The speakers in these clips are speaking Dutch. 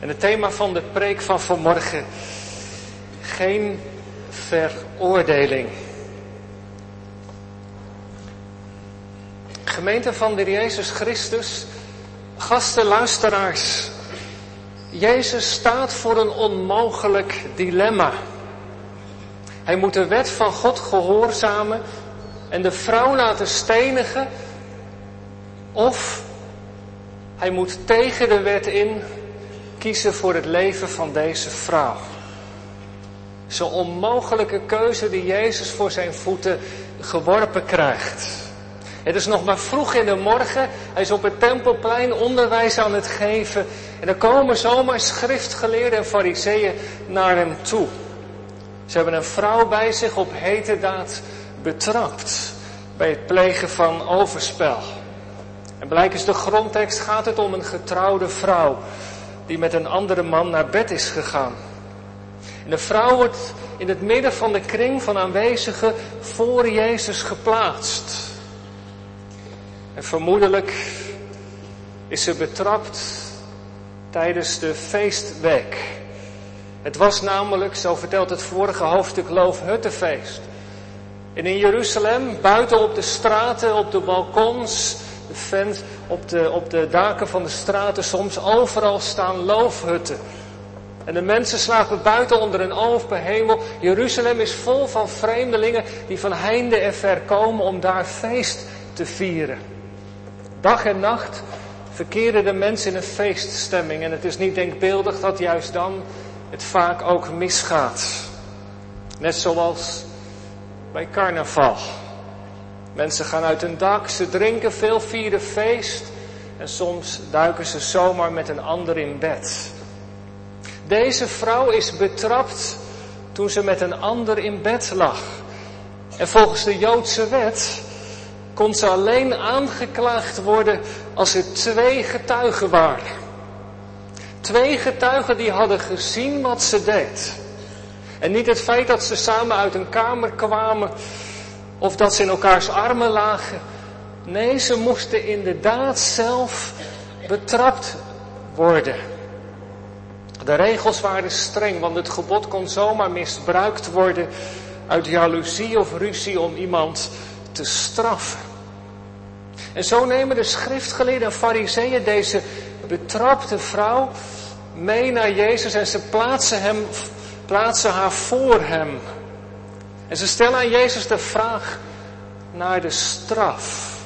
En het thema van de preek van vanmorgen, geen veroordeling. Gemeente van de Jezus Christus, gasten, luisteraars. Jezus staat voor een onmogelijk dilemma. Hij moet de wet van God gehoorzamen en de vrouw laten stenigen. Of hij moet tegen de wet in kiezen voor het leven van deze vrouw. Zo'n onmogelijke keuze die Jezus voor zijn voeten geworpen krijgt. Het is nog maar vroeg in de morgen. Hij is op het tempelplein onderwijs aan het geven. En er komen zomaar schriftgeleerden en fariseeën naar hem toe. Ze hebben een vrouw bij zich op hete daad betrapt. Bij het plegen van overspel. En blijkens de grondtekst gaat het om een getrouwde vrouw. Die met een andere man naar bed is gegaan. En de vrouw wordt in het midden van de kring van aanwezigen voor Jezus geplaatst. En vermoedelijk is ze betrapt tijdens de feestweek. Het was namelijk, zo vertelt het vorige hoofdstuk, Loofhuttenfeest. En in Jeruzalem, buiten op de straten, op de balkons, vent, op de, op de daken van de straten, soms overal staan loofhutten. En de mensen slapen buiten onder een open hemel. Jeruzalem is vol van vreemdelingen die van heinde en ver komen om daar feest te vieren. Dag en nacht verkeren de mensen in een feeststemming. En het is niet denkbeeldig dat juist dan het vaak ook misgaat. Net zoals bij carnaval. Mensen gaan uit hun dak, ze drinken veel, vieren feest. En soms duiken ze zomaar met een ander in bed. Deze vrouw is betrapt toen ze met een ander in bed lag. En volgens de Joodse wet kon ze alleen aangeklaagd worden als er twee getuigen waren. Twee getuigen die hadden gezien wat ze deed. En niet het feit dat ze samen uit een kamer kwamen of dat ze in elkaars armen lagen. Nee, ze moesten inderdaad zelf betrapt worden. De regels waren streng, want het gebod kon zomaar misbruikt worden uit jaloezie of ruzie om iemand te straffen. En zo nemen de schriftgeleerden en fariseeën deze betrapte vrouw mee naar Jezus en ze plaatsen, hem, plaatsen haar voor hem. En ze stellen aan Jezus de vraag naar de straf.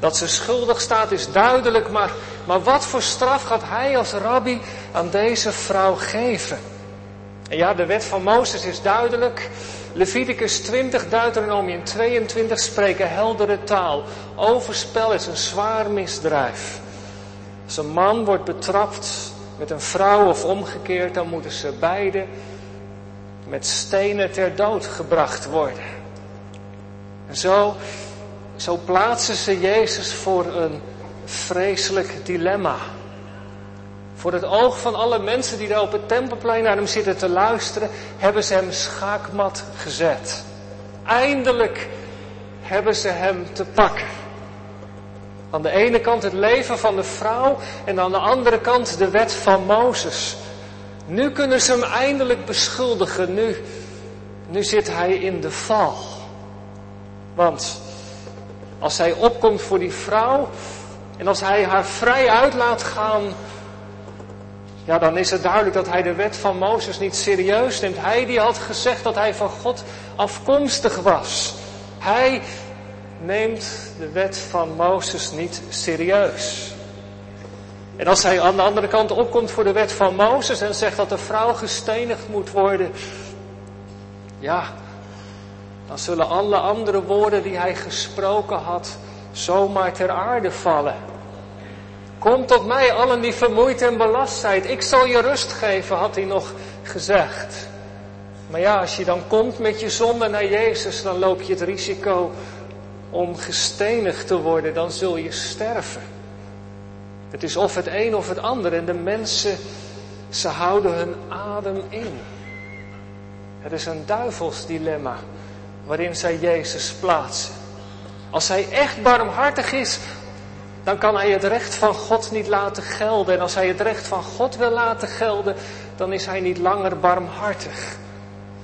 Dat ze schuldig staat is duidelijk, maar, maar wat voor straf gaat hij als rabbi aan deze vrouw geven? En ja, de wet van Mozes is duidelijk. Leviticus 20, Deuteronomium 22 spreken heldere taal. Overspel is een zwaar misdrijf. Als een man wordt betrapt met een vrouw of omgekeerd, dan moeten ze beide met stenen ter dood gebracht worden. En zo, zo plaatsen ze Jezus voor een vreselijk dilemma. Voor het oog van alle mensen die daar op het tempelplein naar hem zitten te luisteren, hebben ze hem schaakmat gezet. Eindelijk hebben ze hem te pakken. Aan de ene kant het leven van de vrouw en aan de andere kant de wet van Mozes. Nu kunnen ze hem eindelijk beschuldigen. Nu, nu zit hij in de val. Want als hij opkomt voor die vrouw en als hij haar vrij uit laat gaan, ja, dan is het duidelijk dat hij de wet van Mozes niet serieus neemt. Hij die had gezegd dat hij van God afkomstig was. Hij neemt de wet van Mozes niet serieus. En als hij aan de andere kant opkomt voor de wet van Mozes en zegt dat de vrouw gestenigd moet worden, ja, dan zullen alle andere woorden die hij gesproken had zomaar ter aarde vallen. Kom tot mij, allen die vermoeid en belast zijn. Ik zal je rust geven, had hij nog gezegd. Maar ja, als je dan komt met je zonde naar Jezus, dan loop je het risico om gestenigd te worden. Dan zul je sterven. Het is of het een of het ander. En de mensen, ze houden hun adem in. Het is een duivels dilemma waarin zij Jezus plaatsen. Als hij echt barmhartig is, dan kan hij het recht van God niet laten gelden. En als hij het recht van God wil laten gelden, dan is hij niet langer barmhartig.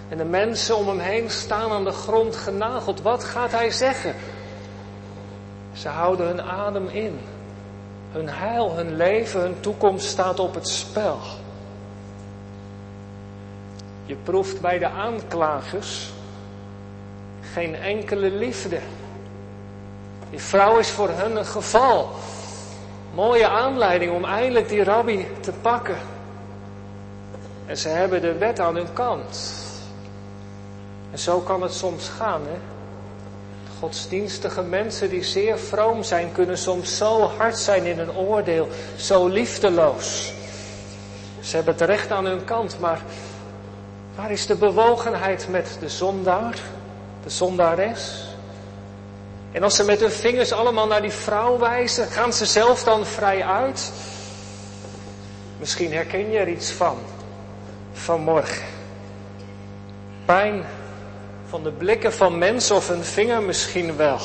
En de mensen om hem heen staan aan de grond genageld. Wat gaat hij zeggen? Ze houden hun adem in. Hun heil, hun leven, hun toekomst staat op het spel. Je proeft bij de aanklagers geen enkele liefde. Die vrouw is voor hen een geval. Mooie aanleiding om eindelijk die rabbi te pakken. En ze hebben de wet aan hun kant. En zo kan het soms gaan, hè. Godsdienstige mensen die zeer vroom zijn, kunnen soms zo hard zijn in een oordeel, zo liefdeloos. Ze hebben het recht aan hun kant, maar waar is de bewogenheid met de zondaar, de zondares? En als ze met hun vingers allemaal naar die vrouw wijzen, gaan ze zelf dan vrij uit? Misschien herken je er iets van vanmorgen. Pijn van de blikken van mensen of een vinger misschien wel.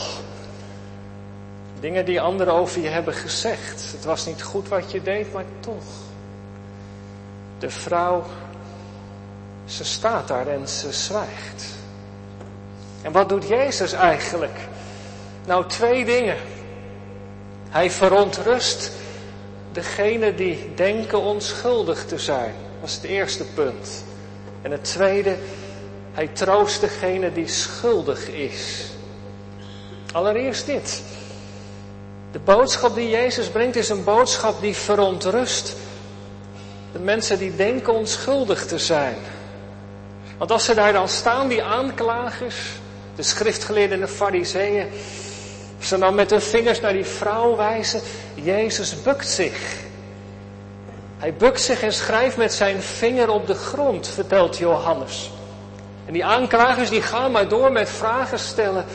Dingen die anderen over je hebben gezegd. Het was niet goed wat je deed, maar toch. De vrouw, ze staat daar en ze zwijgt. En wat doet Jezus eigenlijk? Nou, twee dingen. Hij verontrust degene die denken onschuldig te zijn. Dat is het eerste punt. En het tweede, hij troost degene die schuldig is. Allereerst dit. De boodschap die Jezus brengt is een boodschap die verontrust de mensen die denken onschuldig te zijn. Want als ze daar dan staan, die aanklagers, de schriftgeleerden en de fariseeën, ze dan met hun vingers naar die vrouw wijzen, Jezus bukt zich. Hij bukt zich en schrijft met zijn vinger op de grond, vertelt Johannes. En die aanklagers die gaan maar door met vragen stellen.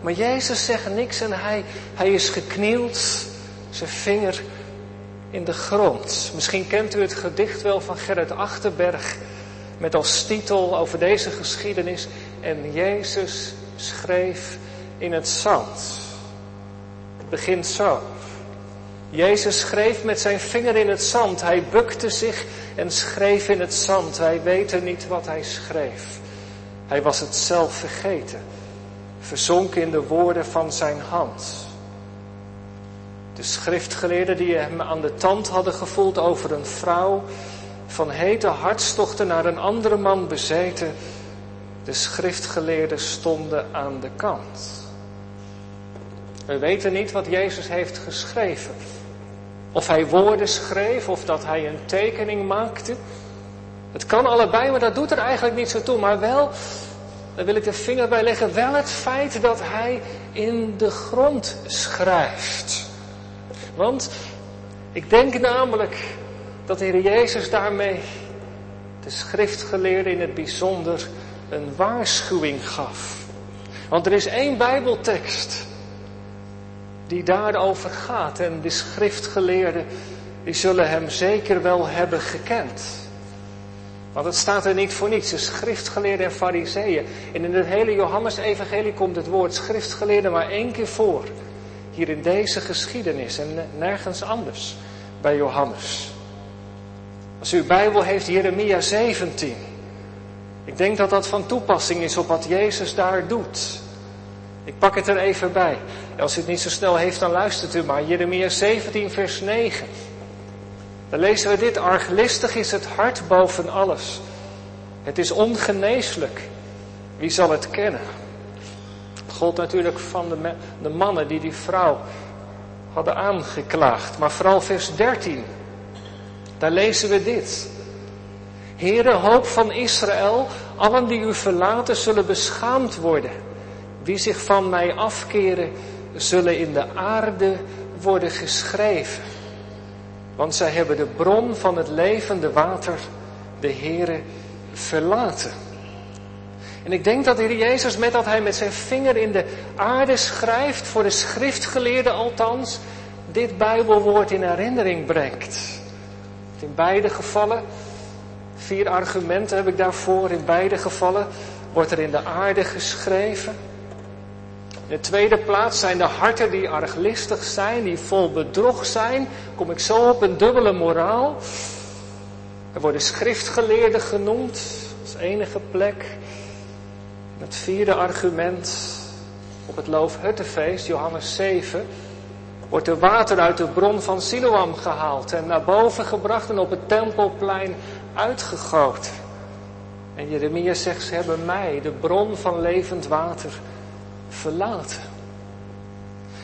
Maar Jezus zegt niks en hij, hij is geknield, zijn vinger in de grond. Misschien kent u het gedicht wel van Gerrit Achterberg met als titel over deze geschiedenis. En Jezus schreef in het zand. Het begint zo. Jezus schreef met zijn vinger in het zand. Hij bukte zich en schreef in het zand. Wij weten niet wat hij schreef. Hij was het zelf vergeten, verzonken in de woorden van zijn hand. De schriftgeleerden die hem aan de tand hadden gevoeld over een vrouw, van hete hartstochten naar een andere man bezeten, de schriftgeleerden stonden aan de kant. We weten niet wat Jezus heeft geschreven. Of hij woorden schreef of dat hij een tekening maakte. Het kan allebei, maar dat doet er eigenlijk niet zo toe. Maar wel, daar wil ik de vinger bij leggen, wel het feit dat hij in de grond schrijft. Want ik denk namelijk dat de Heer Jezus daarmee de schriftgeleerden in het bijzonder een waarschuwing gaf. Want er is één Bijbeltekst die daarover gaat en de schriftgeleerden die zullen hem zeker wel hebben gekend. Want het staat er niet voor niets. De schriftgeleerden en fariseeën. En in het hele Johannes-evangelie komt het woord schriftgeleerde maar één keer voor. Hier in deze geschiedenis en nergens anders bij Johannes. Als u uw Bijbel heeft, Jeremia 17. Ik denk dat dat van toepassing is op wat Jezus daar doet. Ik pak het er even bij. Als u het niet zo snel heeft, dan luistert u maar. Jeremia 17, vers 9. Dan lezen we dit. Arglistig is het hart boven alles. Het is ongeneeslijk. Wie zal het kennen? God natuurlijk van de, de mannen die die vrouw hadden aangeklaagd. Maar vooral vers 13. Daar lezen we dit. Heere, hoop van Israël, allen die u verlaten zullen beschaamd worden. Wie zich van mij afkeren, zullen in de aarde worden geschreven. Want zij hebben de bron van het levende water, de Heere, verlaten. En ik denk dat de Jezus, met dat hij met zijn vinger in de aarde schrijft, voor de schriftgeleerden althans, dit Bijbelwoord in herinnering brengt. In beide gevallen, vier argumenten heb ik daarvoor, in beide gevallen wordt er in de aarde geschreven. De tweede plaats zijn de harten die arglistig zijn, die vol bedrog zijn. Kom ik zo op een dubbele moraal. Er worden schriftgeleerden genoemd als enige plek. Het vierde argument op het Loofhuttenfeest, Johannes 7, wordt er water uit de bron van Siloam gehaald en naar boven gebracht en op het tempelplein uitgegoten. En Jeremia zegt, ze hebben mij, de bron van levend water, verlaten.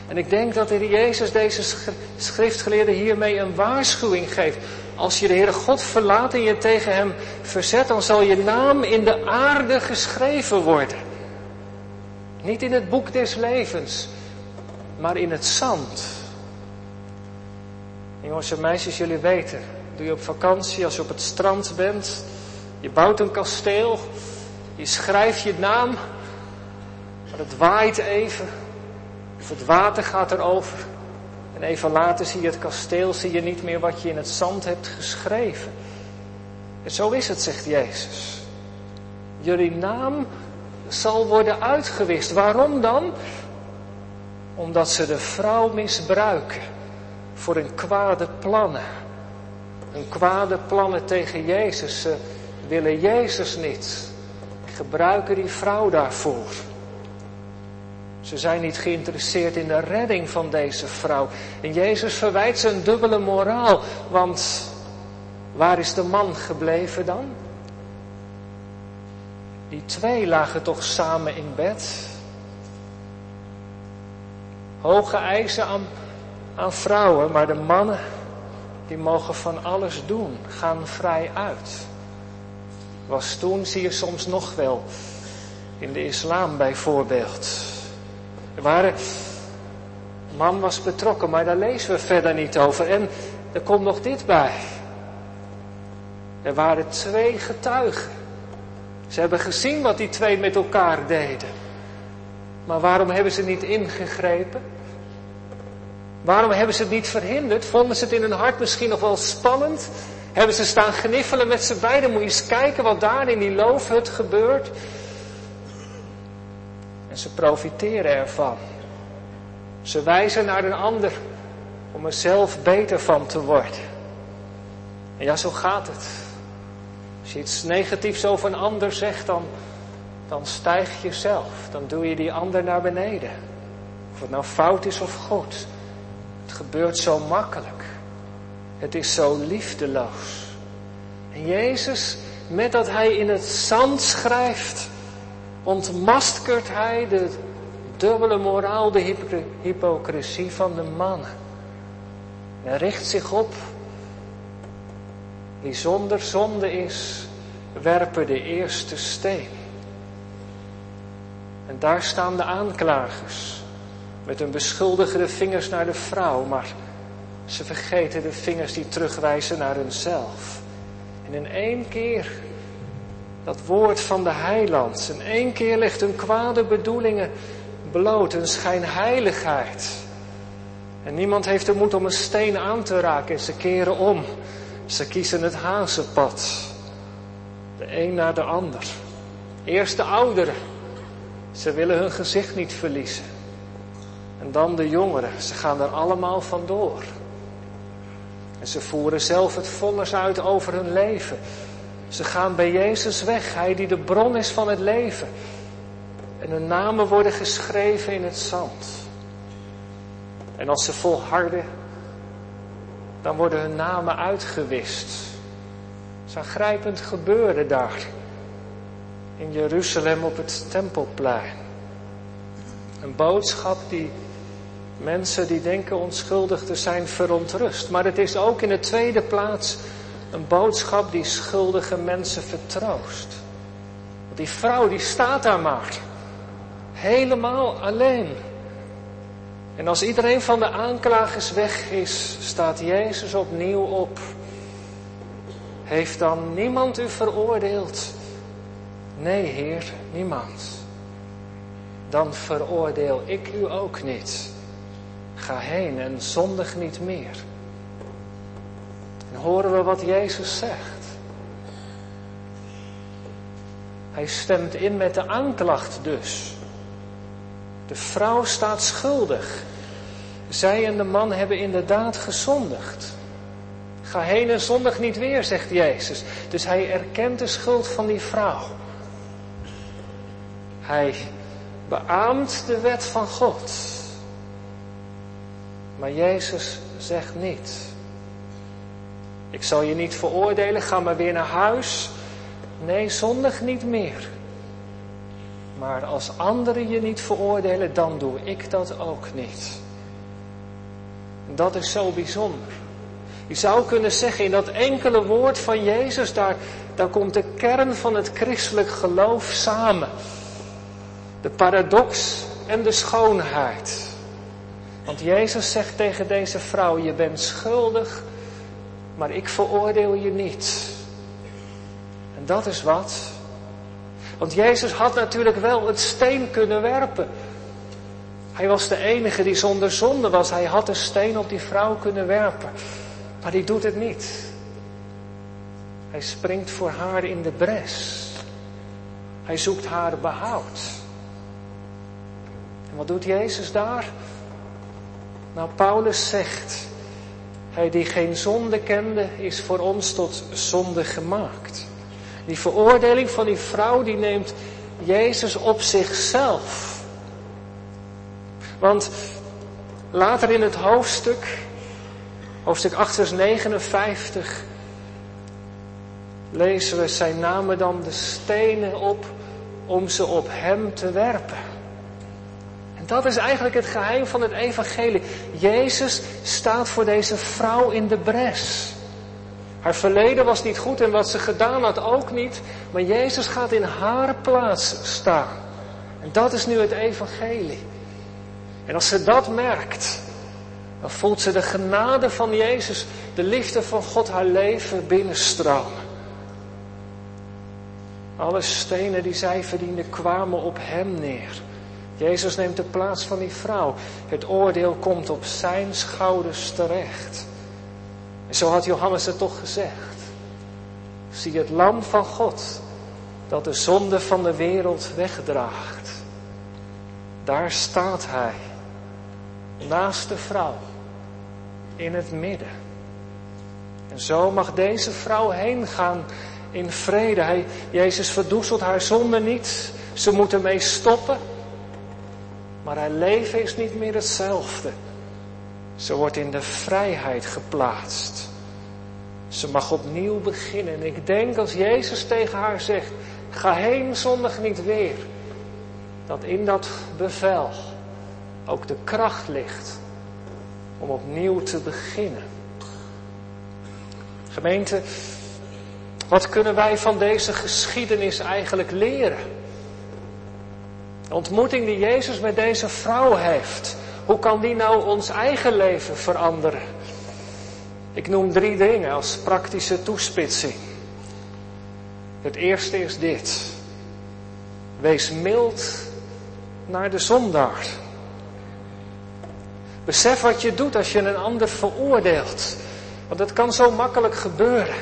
En ik denk dat de Heer Jezus deze schriftgeleerde hiermee een waarschuwing geeft. Als je de Heere God verlaat en je tegen Hem verzet, dan zal je naam in de aarde geschreven worden. Niet in het boek des levens, maar in het zand. jongens en meisjes, jullie weten, doe je op vakantie als je op het strand bent, je bouwt een kasteel, je schrijft je naam, het waait even, het water gaat erover. En even later zie je het kasteel, zie je niet meer wat je in het zand hebt geschreven. En zo is het, zegt Jezus. Jullie naam zal worden uitgewist. Waarom dan? Omdat ze de vrouw misbruiken voor hun kwade plannen. Hun kwade plannen tegen Jezus. Ze willen Jezus niet. Gebruiken die vrouw daarvoor. Ze zijn niet geïnteresseerd in de redding van deze vrouw. En Jezus verwijt ze een dubbele moraal. Want waar is de man gebleven dan? Die twee lagen toch samen in bed. Hoge eisen aan, aan vrouwen, maar de mannen die mogen van alles doen, gaan vrij uit. Was toen, zie je soms nog wel, in de islam bijvoorbeeld. Er waren, een man was betrokken, maar daar lezen we verder niet over. En er komt nog dit bij. Er waren twee getuigen. Ze hebben gezien wat die twee met elkaar deden. Maar waarom hebben ze niet ingegrepen? Waarom hebben ze het niet verhinderd? Vonden ze het in hun hart misschien nog wel spannend? Hebben ze staan gniffelen met z'n beiden? Moet je eens kijken wat daar in die loofhut gebeurt. En ze profiteren ervan. Ze wijzen naar een ander om er zelf beter van te worden. En ja, zo gaat het. Als je iets negatiefs over een ander zegt, dan, dan stijg je zelf. Dan doe je die ander naar beneden. Of het nou fout is of goed. Het gebeurt zo makkelijk. Het is zo liefdeloos. En Jezus, met dat hij in het zand schrijft, ontmaskert hij de dubbele moraal, de hypocrisie van de mannen. Hij richt zich op die zonder zonde is, werpen de eerste steen. En daar staan de aanklagers met hun beschuldigende vingers naar de vrouw, maar ze vergeten de vingers die terugwijzen naar hunzelf. En in één keer dat woord van de heiland, in één keer legt hun kwade bedoelingen bloot, hun schijnheiligheid. En niemand heeft de moed om een steen aan te raken en ze keren om. Ze kiezen het hazenpad. De een naar de ander. Eerst de ouderen. Ze willen hun gezicht niet verliezen. En dan de jongeren. Ze gaan er allemaal vandoor. En ze voeren zelf het vonnis uit over hun leven. Ze gaan bij Jezus weg, Hij die de bron is van het leven. En hun namen worden geschreven in het zand. En als ze volharden, dan worden hun namen uitgewist. Het is een grijpend gebeuren daar. In Jeruzalem op het tempelplein. Een boodschap die mensen die denken onschuldig te zijn verontrust. Maar het is ook in de tweede plaats een boodschap die schuldige mensen vertroost. Want die vrouw die staat daar maar. Helemaal alleen. En als iedereen van de aanklagers weg is, staat Jezus opnieuw op. Heeft dan niemand u veroordeeld? Nee, Heer, niemand. Dan veroordeel ik u ook niet. Ga heen en zondig niet meer. En horen we wat Jezus zegt. Hij stemt in met de aanklacht dus. De vrouw staat schuldig. Zij en de man hebben inderdaad gezondigd. Ga heen en zondig niet weer, zegt Jezus. Dus hij erkent de schuld van die vrouw. Hij beaamt de wet van God. Maar Jezus zegt niet. Ik zal je niet veroordelen, ga maar weer naar huis. Nee, zondig niet meer. Maar als anderen je niet veroordelen, dan doe ik dat ook niet. Dat is zo bijzonder. Je zou kunnen zeggen, in dat enkele woord van Jezus, daar, daar komt de kern van het christelijk geloof samen. De paradox en de schoonheid. Want Jezus zegt tegen deze vrouw, je bent schuldig, maar ik veroordeel je niet. En dat is wat. Want Jezus had natuurlijk wel het steen kunnen werpen. Hij was de enige die zonder zonde was. Hij had een steen op die vrouw kunnen werpen. Maar die doet het niet. Hij springt voor haar in de bres. Hij zoekt haar behoud. En wat doet Jezus daar? Nou, Paulus zegt, hij die geen zonde kende, is voor ons tot zonde gemaakt. Die veroordeling van die vrouw, die neemt Jezus op zichzelf. Want later in het hoofdstuk, hoofdstuk 8, vers 59, lezen we, zijn namen dan de stenen op om ze op hem te werpen. Dat is eigenlijk het geheim van het evangelie. Jezus staat voor deze vrouw in de bres. Haar verleden was niet goed en wat ze gedaan had ook niet. Maar Jezus gaat in haar plaats staan. En dat is nu het evangelie. En als ze dat merkt, dan voelt ze de genade van Jezus, de liefde van God haar leven binnenstromen. Alle stenen die zij verdiende kwamen op hem neer. Jezus neemt de plaats van die vrouw. Het oordeel komt op zijn schouders terecht. En zo had Johannes het toch gezegd. Zie het lam van God dat de zonde van de wereld wegdraagt. Daar staat hij, naast de vrouw, in het midden. En zo mag deze vrouw heen gaan in vrede. Hij, Jezus verdoezelt haar zonde niet. Ze moet ermee stoppen. Maar haar leven is niet meer hetzelfde. Ze wordt in de vrijheid geplaatst. Ze mag opnieuw beginnen. En ik denk als Jezus tegen haar zegt, ga heen zondig niet weer. Dat in dat bevel ook de kracht ligt om opnieuw te beginnen. Gemeente, wat kunnen wij van deze geschiedenis eigenlijk leren? De ontmoeting die Jezus met deze vrouw heeft, hoe kan die nou ons eigen leven veranderen? Ik noem drie dingen als praktische toespitsing. Het eerste is dit. Wees mild naar de zondaar. Besef wat je doet als je een ander veroordeelt. Want het kan zo makkelijk gebeuren.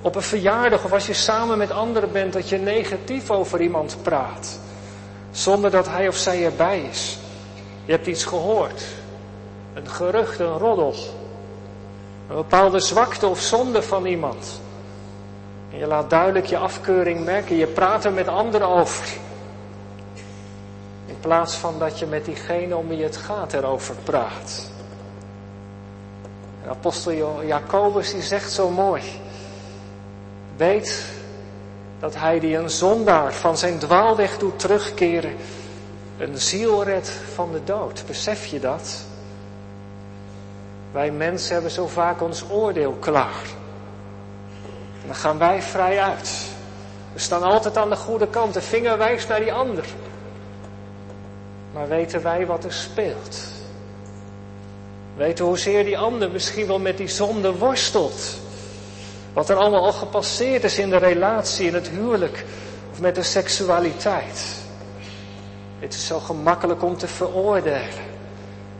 Op een verjaardag of als je samen met anderen bent dat je negatief over iemand praat. Zonder dat hij of zij erbij is. Je hebt iets gehoord. Een gerucht, een roddel. Een bepaalde zwakte of zonde van iemand. En je laat duidelijk je afkeuring merken. Je praat er met anderen over. In plaats van dat je met diegene om wie het gaat erover praat. En apostel Jacobus die zegt zo mooi. Weet dat hij die een zondaar van zijn dwaalweg doet terugkeren, een ziel redt van de dood. Besef je dat? Wij mensen hebben zo vaak ons oordeel klaar. En dan gaan wij vrij uit. We staan altijd aan de goede kant, de vinger wijst naar die ander. Maar weten wij wat er speelt? Weten hoezeer die ander misschien wel met die zonde worstelt? Wat er allemaal al gepasseerd is in de relatie, in het huwelijk of met de seksualiteit. Het is zo gemakkelijk om te veroordelen.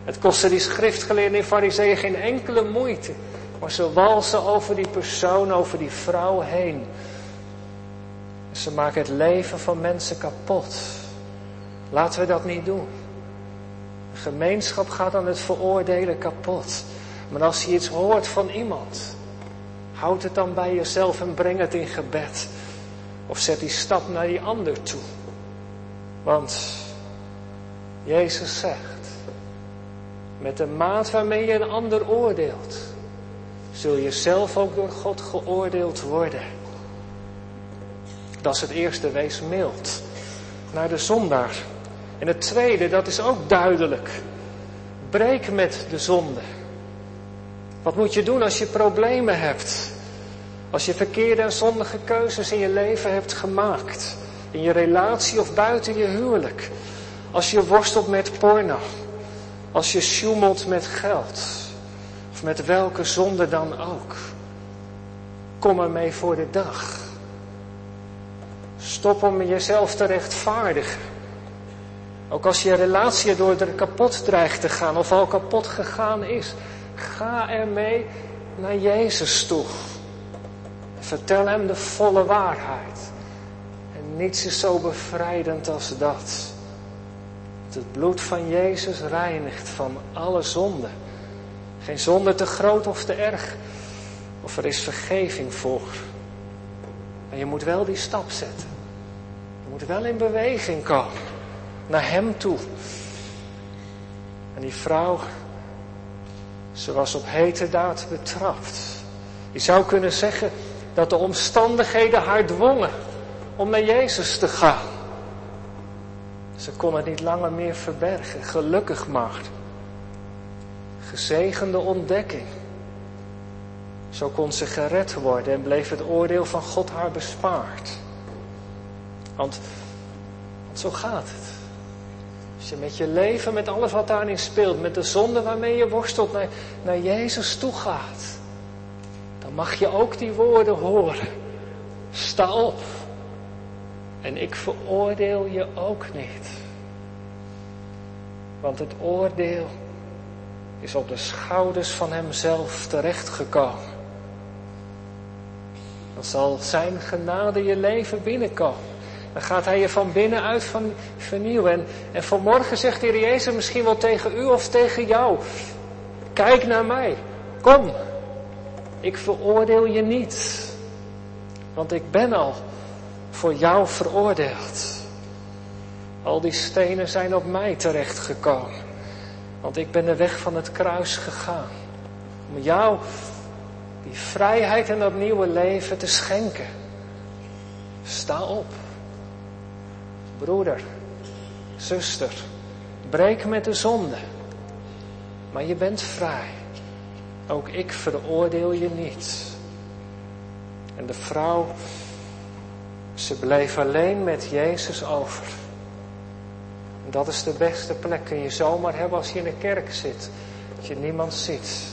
Het kostte die schriftgeleerden en fariseeën geen enkele moeite. Maar ze walsen over die persoon, over die vrouw heen. Ze maken het leven van mensen kapot. Laten we dat niet doen. gemeenschap gaat aan het veroordelen kapot. Maar als je iets hoort van iemand, houd het dan bij jezelf en breng het in gebed. Of zet die stap naar die ander toe. Want Jezus zegt, met de maat waarmee je een ander oordeelt, zul je zelf ook door God geoordeeld worden. Dat is het eerste, wees mild naar de zondaar. En het tweede, dat is ook duidelijk. Breek met de zonde. Wat moet je doen als je problemen hebt? Als je verkeerde en zondige keuzes in je leven hebt gemaakt. In je relatie of buiten je huwelijk. Als je worstelt met porno. Als je sjoemelt met geld. Of met welke zonde dan ook. Kom ermee voor de dag. Stop om jezelf te rechtvaardigen. Ook als je relatie door er kapot dreigt te gaan of al kapot gegaan is. Ga ermee naar Jezus toe. Vertel hem de volle waarheid. En niets is zo bevrijdend als dat. Het bloed van Jezus reinigt van alle zonde. Geen zonde te groot of te erg. Of er is vergeving voor. Maar je moet wel die stap zetten. Je moet wel in beweging komen. Naar hem toe. En die vrouw, ze was op heterdaad betrapt. Je zou kunnen zeggen dat de omstandigheden haar dwongen om naar Jezus te gaan. Ze kon het niet langer meer verbergen. Gelukkig maar. Gezegende ontdekking. Zo kon ze gered worden en bleef het oordeel van God haar bespaard. Want, want zo gaat het. Als je met je leven, met alles wat daarin speelt, met de zonde waarmee je worstelt, naar, naar Jezus toe gaat, mag je ook die woorden horen. Sta op. En ik veroordeel je ook niet. Want het oordeel is op de schouders van Hemzelf terechtgekomen. Dan zal Zijn genade je leven binnenkomen. Dan gaat Hij je van binnenuit vernieuwen. En, en vanmorgen zegt de Heer Jezus misschien wel tegen u of tegen jou. Kijk naar mij. Kom. Ik veroordeel je niet. Want ik ben al voor jou veroordeeld. Al die stenen zijn op mij terechtgekomen. Want ik ben de weg van het kruis gegaan. Om jou die vrijheid en dat nieuwe leven te schenken. Sta op. Broeder, zuster, breek met de zonde. Maar je bent vrij. Ook ik veroordeel je niet. En de vrouw, ze bleef alleen met Jezus over. Dat is de beste plek. Kun je zomaar hebben als je in de kerk zit. Dat je niemand ziet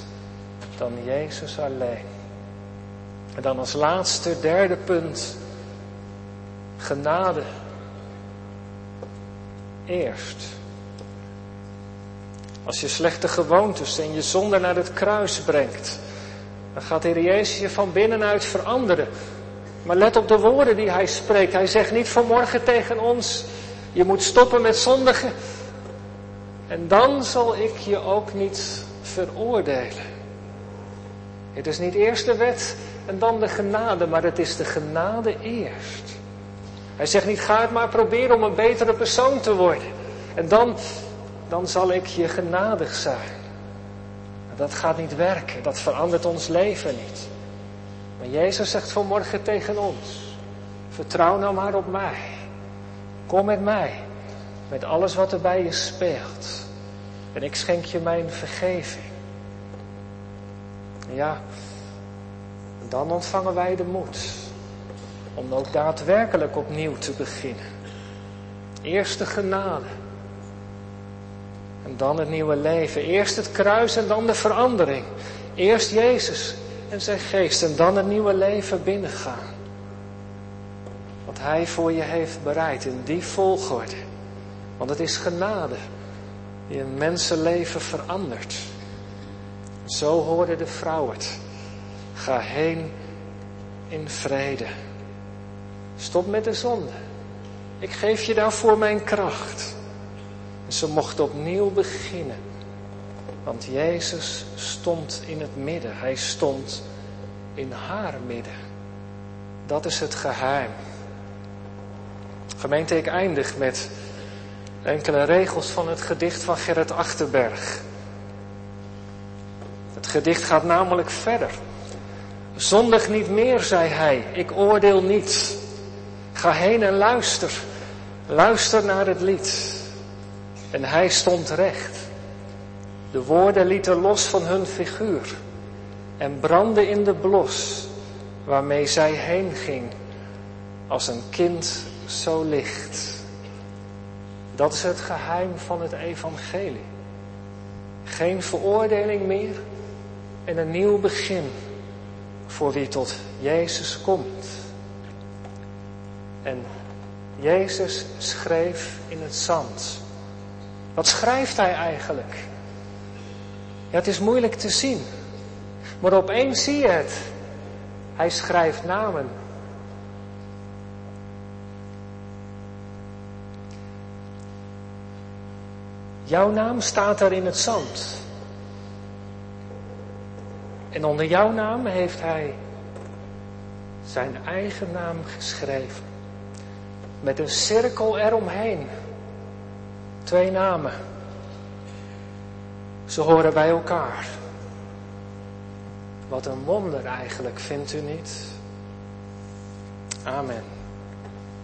dan Jezus alleen. En dan als laatste, derde punt. Genade. Eerst. Als je slechte gewoontes en je zonde naar het kruis brengt, dan gaat de Heer Jezus je van binnenuit veranderen. Maar let op de woorden die Hij spreekt. Hij zegt niet vanmorgen tegen ons, je moet stoppen met zondigen. En dan zal ik je ook niet veroordelen. Het is niet eerst de wet en dan de genade, maar het is de genade eerst. Hij zegt niet, ga het maar proberen om een betere persoon te worden. En dan, dan zal ik je genadig zijn. Dat gaat niet werken, dat verandert ons leven niet. Maar Jezus zegt vanmorgen tegen ons, vertrouw nou maar op mij. Kom met mij, met alles wat er bij je speelt. En ik schenk je mijn vergeving. Ja, dan ontvangen wij de moed om ook daadwerkelijk opnieuw te beginnen. Eerst de genade. En dan het nieuwe leven. Eerst het kruis en dan de verandering. Eerst Jezus en zijn geest en dan het nieuwe leven binnengaan. Wat Hij voor je heeft bereid in die volgorde. Want het is genade die een mensenleven verandert. Zo hoorde de vrouw het. Ga heen in vrede. Stop met de zonde. Ik geef je daarvoor mijn kracht. Ze mochten opnieuw beginnen. Want Jezus stond in het midden. Hij stond in haar midden. Dat is het geheim. Gemeente, ik eindig met enkele regels van het gedicht van Gerrit Achterberg. Het gedicht gaat namelijk verder. Zondig niet meer, zei hij, ik oordeel niet. Ga heen en luister. Luister naar het lied. En hij stond recht. De woorden lieten los van hun figuur en brandden in de blos waarmee zij heen ging als een kind zo licht. Dat is het geheim van het evangelie. Geen veroordeling meer en een nieuw begin voor wie tot Jezus komt. En Jezus schreef in het zand. Wat schrijft hij eigenlijk? Het is moeilijk te zien. Maar opeens zie je het. Hij schrijft namen. Jouw naam staat daar in het zand. En onder jouw naam heeft hij zijn eigen naam geschreven. Met een cirkel eromheen. Twee namen. Ze horen bij elkaar. Wat een wonder eigenlijk, vindt u niet? Amen.